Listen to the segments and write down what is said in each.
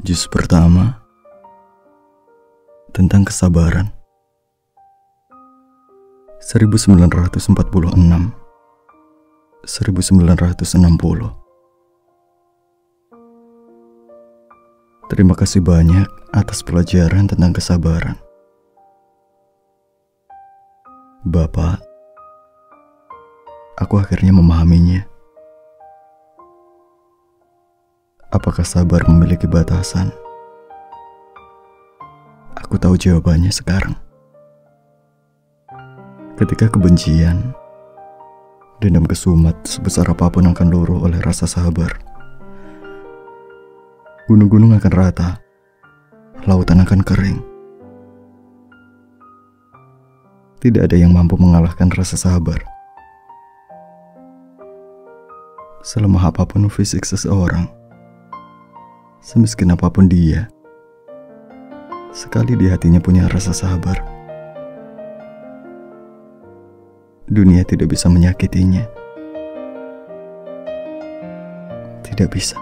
Juz pertama tentang kesabaran. 1946 1960 Terima kasih banyak atas pelajaran tentang kesabaran. Bapak, aku akhirnya memahaminya. Apakah sabar memiliki batasan? Aku tahu jawabannya sekarang. Ketika kebencian, dendam kesumat sebesar apa pun akan luruh oleh rasa sabar. Gunung-gunung akan rata, lautan akan kering. Tidak ada yang mampu mengalahkan rasa sabar. Selemah apa pun fisik seseorang, semiskin apa pun dia, sekali di hatinya punya rasa sabar. Dunia tidak bisa menyakitinya. Tidak bisa.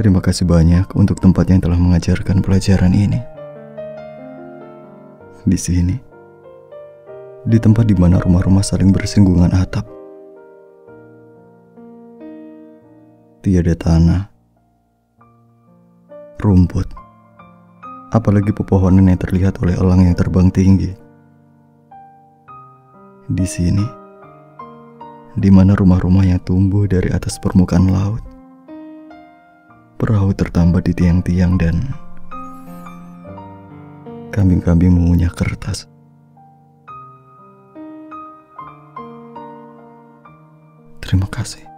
Terima kasih banyak untuk tempat yang telah mengajarkan pelajaran ini. Di sini, di tempat di mana rumah-rumah saling bersinggungan atap, tiada tanah, rumput, apalagi pepohonan yang terlihat oleh elang yang terbang tinggi. Di sini, di mana rumah-rumah yang tumbuh dari atas permukaan laut, perahu tertambat di tiang-tiang dan kambing-kambing mengunyah kertas. Terima kasih.